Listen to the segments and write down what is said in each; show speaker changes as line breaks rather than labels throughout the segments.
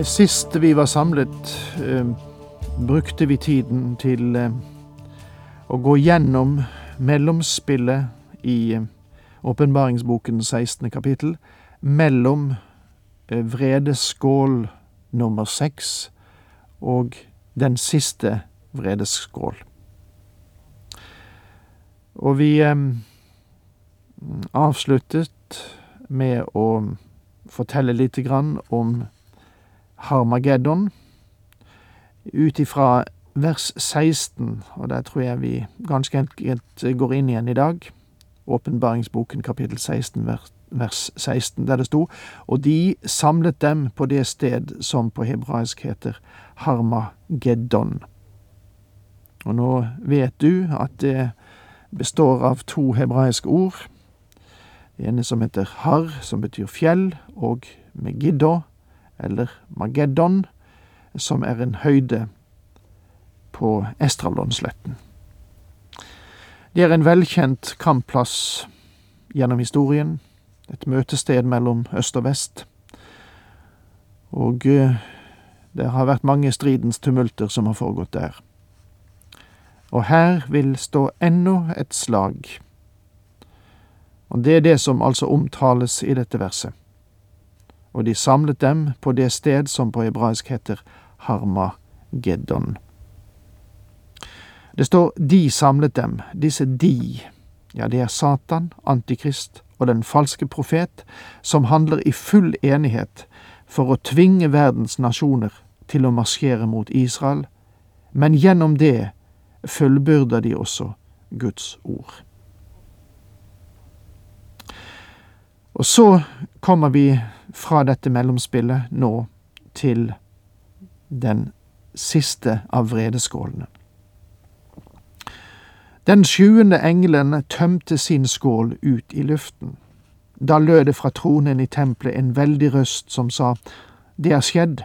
Sist vi var samlet, eh, brukte vi tiden til eh, å gå gjennom mellomspillet i eh, åpenbaringsboken 16. kapittel, mellom eh, vredeskål nummer seks og den siste vredeskål. Og vi eh, avsluttet med å fortelle lite grann om Harmageddon, ut ifra vers 16, og der tror jeg vi ganske enkelt går inn igjen i dag, åpenbaringsboken kapittel 16, vers 16, der det sto, og de samlet dem på det sted som på hebraisk heter Harmageddon. Og nå vet du at det består av to hebraiske ord. Det ene som heter Har, som betyr fjell, og Megiddo, eller Mageddon, som er en høyde på Estralonsletten. Det er en velkjent kampplass gjennom historien, et møtested mellom øst og vest, og eh, det har vært mange stridens tumulter som har foregått der. Og her vil stå ennå et slag, og det er det som altså omtales i dette verset og de samlet dem på det sted som på hebraisk heter Harmageddon. Det står de samlet dem, disse de, ja, det er Satan, Antikrist og den falske profet, som handler i full enighet for å tvinge verdens nasjoner til å marsjere mot Israel, men gjennom det fullbyrder de også Guds ord. Og så kommer vi fra dette mellomspillet nå til den siste av vredeskålene. Den sjuende engelen tømte sin skål ut i luften. Da lød det fra tronen i tempelet en veldig røst som sa, Det er skjedd,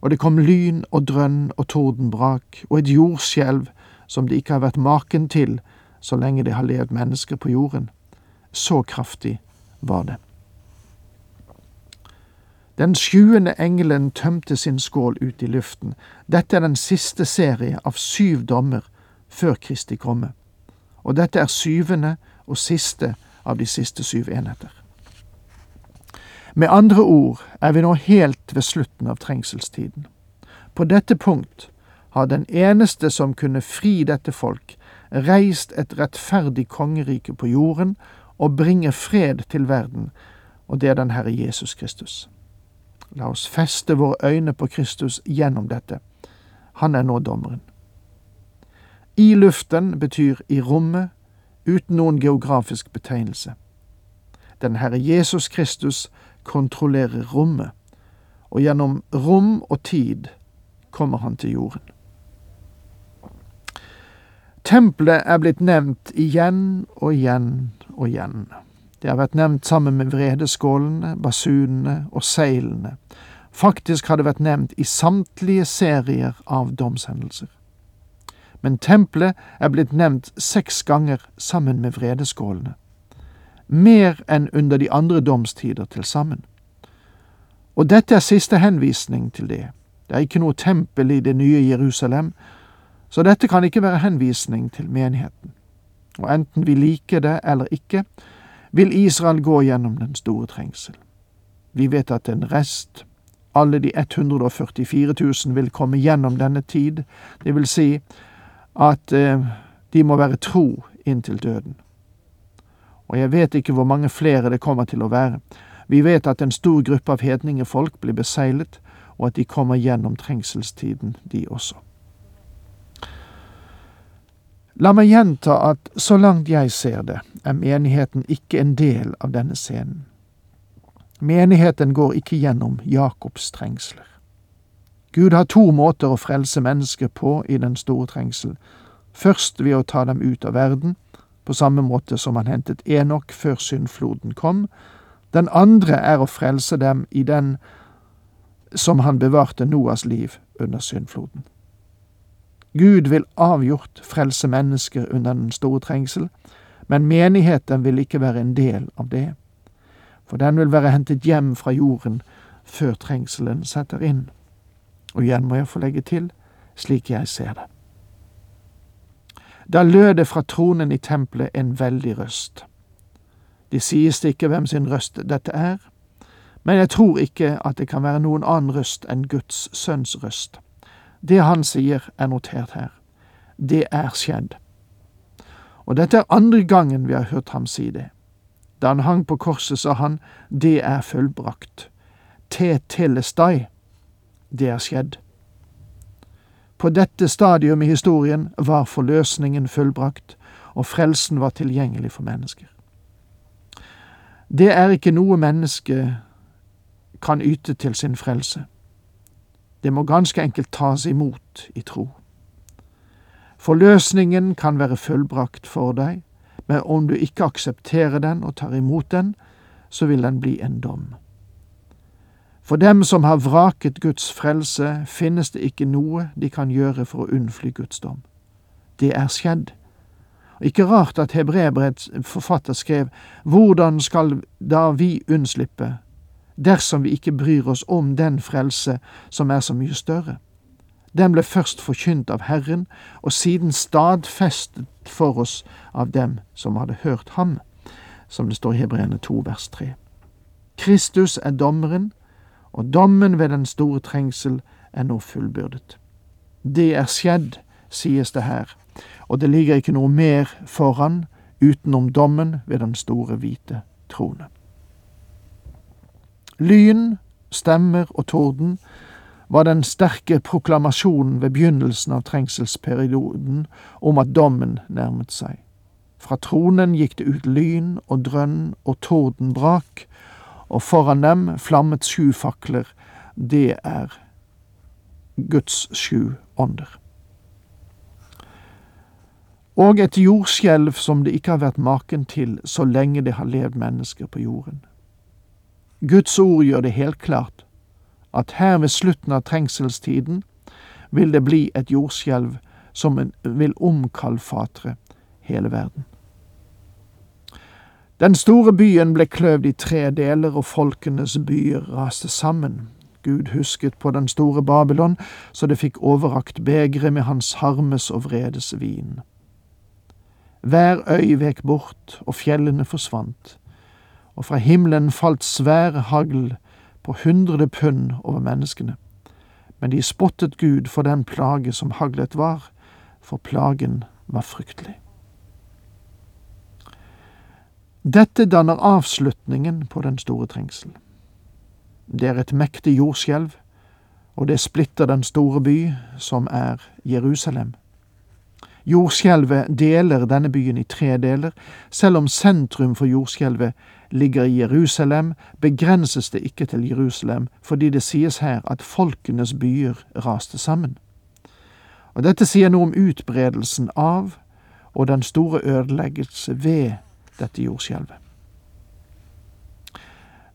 og det kom lyn og drønn og tordenbrak og et jordskjelv som det ikke har vært maken til så lenge det har levd mennesker på jorden. Så kraftig var det. Den sjuende engelen tømte sin skål ut i luften. Dette er den siste serie av syv dommer før Kristi komme. Og dette er syvende og siste av de siste syv enheter. Med andre ord er vi nå helt ved slutten av trengselstiden. På dette punkt har den eneste som kunne fri dette folk, reist et rettferdig kongerike på jorden og bringe fred til verden, og det er den Herre Jesus Kristus. La oss feste våre øyne på Kristus gjennom dette. Han er nå dommeren. I luften betyr i rommet, uten noen geografisk betegnelse. Den Herre Jesus Kristus kontrollerer rommet, og gjennom rom og tid kommer han til jorden. Tempelet er blitt nevnt igjen og igjen og igjen. Det har vært nevnt sammen med vredeskålene, basunene og seilene. Faktisk har det vært nevnt i samtlige serier av domshendelser. Men tempelet er blitt nevnt seks ganger sammen med vredeskålene. Mer enn under de andre domstider til sammen. Og dette er siste henvisning til det. Det er ikke noe tempel i det nye Jerusalem, så dette kan ikke være henvisning til menigheten. Og enten vi liker det eller ikke, vil Israel gå gjennom den store trengsel. Vi vet at en rest, alle de 144 000, vil komme gjennom denne tid, det vil si at eh, de må være tro inntil døden. Og jeg vet ikke hvor mange flere det kommer til å være. Vi vet at en stor gruppe av hedningefolk blir beseglet, og at de kommer gjennom trengselstiden, de også. La meg gjenta at så langt jeg ser det, er menigheten ikke en del av denne scenen. Menigheten går ikke gjennom Jakobs trengsler. Gud har to måter å frelse mennesker på i den store trengsel. Først ved å ta dem ut av verden, på samme måte som han hentet Enok før syndfloden kom. Den andre er å frelse dem i den som han bevarte Noas liv under syndfloden. Gud vil avgjort frelse mennesker under den store trengsel, men menigheten vil ikke være en del av det, for den vil være hentet hjem fra jorden før trengselen setter inn. Og igjen må jeg få legge til slik jeg ser det. Da lød det fra tronen i tempelet en veldig røst. Det sies ikke hvem sin røst dette er, men jeg tror ikke at det kan være noen annen røst enn Guds sønns røst. Det han sier, er notert her. Det er skjedd. Og dette er andre gangen vi har hørt ham si det. Da han hang på korset, sa han, det er fullbrakt. Te telestai. Det er skjedd. På dette stadium i historien var forløsningen fullbrakt, og frelsen var tilgjengelig for mennesker. Det er ikke noe menneske kan yte til sin frelse. Det må ganske enkelt tas imot i tro. Forløsningen kan være fullbrakt for deg, men om du ikke aksepterer den og tar imot den, så vil den bli en dom. For dem som har vraket Guds frelse, finnes det ikke noe de kan gjøre for å unnfly Guds dom. Det er skjedd. Ikke rart at hebreerbrevets forfatter skrev Hvordan skal da vi unnslippe, dersom vi ikke bryr oss om den frelse som er så mye større? Den ble først forkynt av Herren, og siden stadfestet for oss av dem som hadde hørt ham, som det står i Hebreerne 2 vers 3. Kristus er dommeren, og dommen ved den store trengsel er nå fullbyrdet. Det er skjedd, sies det her, og det ligger ikke noe mer foran utenom dommen ved den store hvite trone. Lyn, stemmer og torden var den sterke proklamasjonen ved begynnelsen av trengselsperioden om at dommen nærmet seg. Fra tronen gikk det ut lyn og drønn og torden brak, og foran dem flammet sju fakler. Det er Guds sju ånder. Og et jordskjelv som det ikke har vært maken til så lenge det har levd mennesker på jorden. Guds ord gjør det helt klart at her ved slutten av trengselstiden vil det bli et jordskjelv som vil omkalfatre hele verden. Den store byen ble kløvd i tre deler, og folkenes byer raste sammen. Gud husket på den store Babylon, så det fikk overrakt begeret med hans harmes og vredes vin. Hver øy vek bort, og fjellene forsvant, og fra himmelen falt svær hagl på hundrede pund over menneskene. Men de spottet Gud for den plage som haglet var, for plagen var fryktelig. Dette danner avslutningen på den store trengsel. Det er et mektig jordskjelv, og det splitter den store by, som er Jerusalem. Jordskjelvet deler denne byen i tre deler. Selv om sentrum for jordskjelvet ligger i Jerusalem, begrenses det ikke til Jerusalem, fordi det sies her at folkenes byer raste sammen. Og Dette sier noe om utbredelsen av og den store ødeleggelse ved dette jordskjelvet.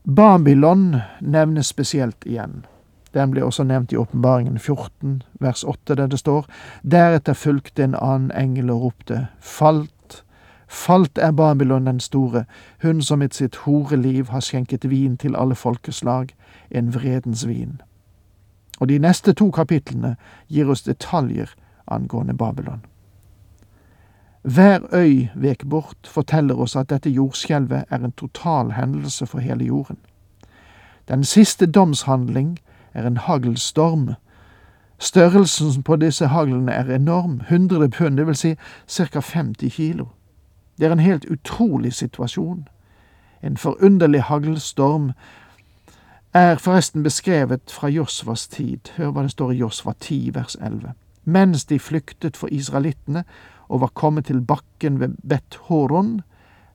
Babylon nevnes spesielt igjen. Den blir også nevnt i Åpenbaringen 14, vers 8, der det står:" Deretter fulgte en annen engel og ropte:" Falt, falt er Babylon den store, hun som i sitt horeliv har skjenket vin til alle folkeslag, en vredens vin. Og de neste to kapitlene gir oss detaljer angående Babylon. Hver øy vek bort forteller oss at dette jordskjelvet er en total hendelse for hele jorden. Den siste domshandling er en haglstorm. Størrelsen på disse haglene er enorm, 100 pund, det vil si ca. 50 kilo. Det er en helt utrolig situasjon. En forunderlig haglstorm er forresten beskrevet fra Josvas tid. Hør hva det står i Josva 10, vers 11. Mens de flyktet for israelittene, og var kommet til bakken ved Bet Horon,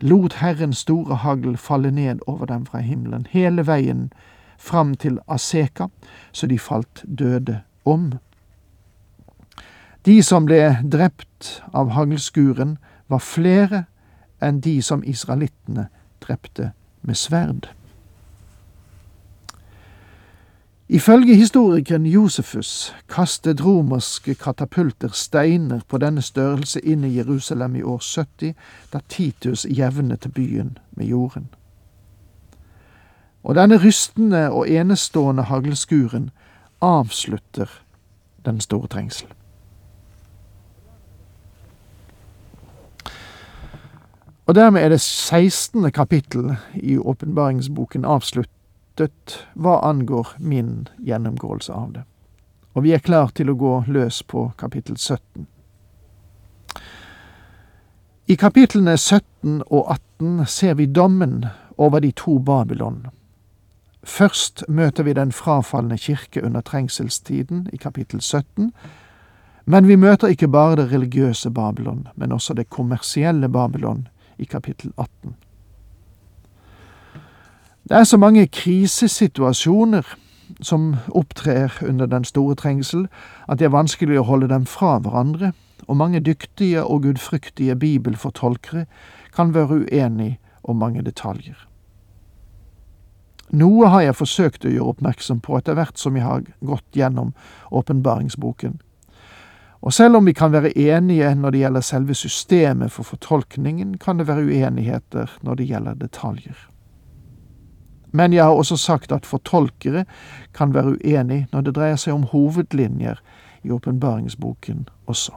lot Herren store hagl falle ned over dem fra himmelen, hele veien fram til Aseka, så de falt døde om. De som ble drept av haglskuren, var flere enn de som israelittene drepte med sverd. Ifølge historikeren Josefus kastet romerske katapulter steiner på denne størrelse inn i Jerusalem i år 70, da Titus jevnet byen med jorden. Og denne rystende og enestående haglskuren avslutter den store trengsel. Og dermed er det 16. kapittel i åpenbaringsboken avsluttet hva angår min gjennomgåelse av det. Og vi er klar til å gå løs på kapittel 17. I kapitlene 17 og 18 ser vi dommen over de to Babylon. Først møter vi den frafalne kirke under trengselstiden i kapittel 17, men vi møter ikke bare det religiøse Babylon, men også det kommersielle Babylon i kapittel 18. Det er så mange krisesituasjoner som opptrer under den store trengsel, at det er vanskelig å holde dem fra hverandre, og mange dyktige og gudfryktige bibelfortolkere kan være uenige om mange detaljer. Noe har jeg forsøkt å gjøre oppmerksom på etter hvert som jeg har gått gjennom åpenbaringsboken. Og selv om vi kan være enige når det gjelder selve systemet for fortolkningen, kan det være uenigheter når det gjelder detaljer. Men jeg har også sagt at fortolkere kan være uenige når det dreier seg om hovedlinjer i åpenbaringsboken også.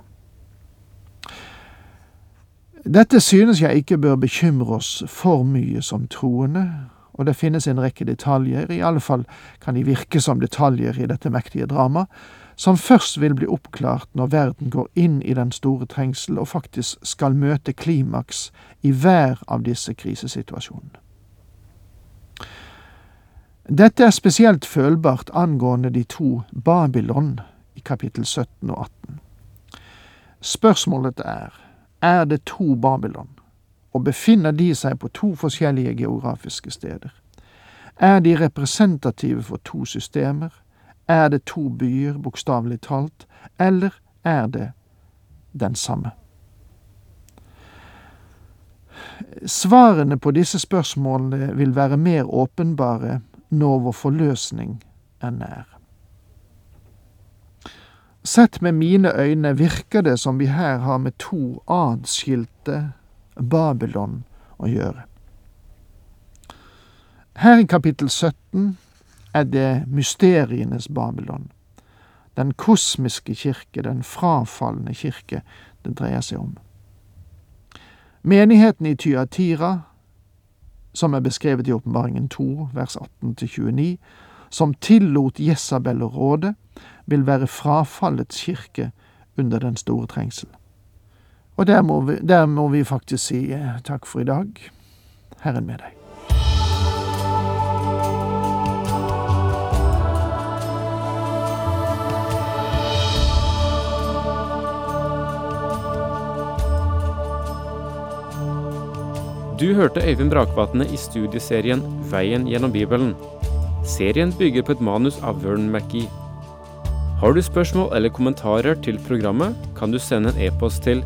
Dette synes jeg ikke bør bekymre oss for mye som troende, og det finnes en rekke detaljer, i alle fall kan de virke som detaljer i dette mektige dramaet, som først vil bli oppklart når verden går inn i den store trengsel og faktisk skal møte klimaks i hver av disse krisesituasjonene. Dette er spesielt følbart angående de to Babylon i kapittel 17 og 18. Spørsmålet er, er det to Babylon, og befinner de seg på to forskjellige geografiske steder? Er de representative for to systemer, er det to byer, bokstavelig talt, eller er det den samme? Svarene på disse spørsmålene vil være mer åpenbare når vår forløsning er nær. Sett med mine øyne virker det som vi her har med to adskilte Babylon å gjøre. Her i kapittel 17 er det mysterienes Babylon. Den kosmiske kirke, den frafalne kirke, det dreier seg om. Menigheten i Tyatira, som er beskrevet i Åpenbaringen 2, vers 18-29, som tillot Jesabel å råde, vil være frafallets kirke under den store trengsel. Og der må vi, der må vi faktisk si eh, takk for i dag. Herren med deg.
Du hørte Øyvind Brakvatne i studieserien Veien gjennom Bibelen. Serien bygger på et manus av Vern McGee. Har du spørsmål eller kommentarer til programmet, kan du sende en e-post til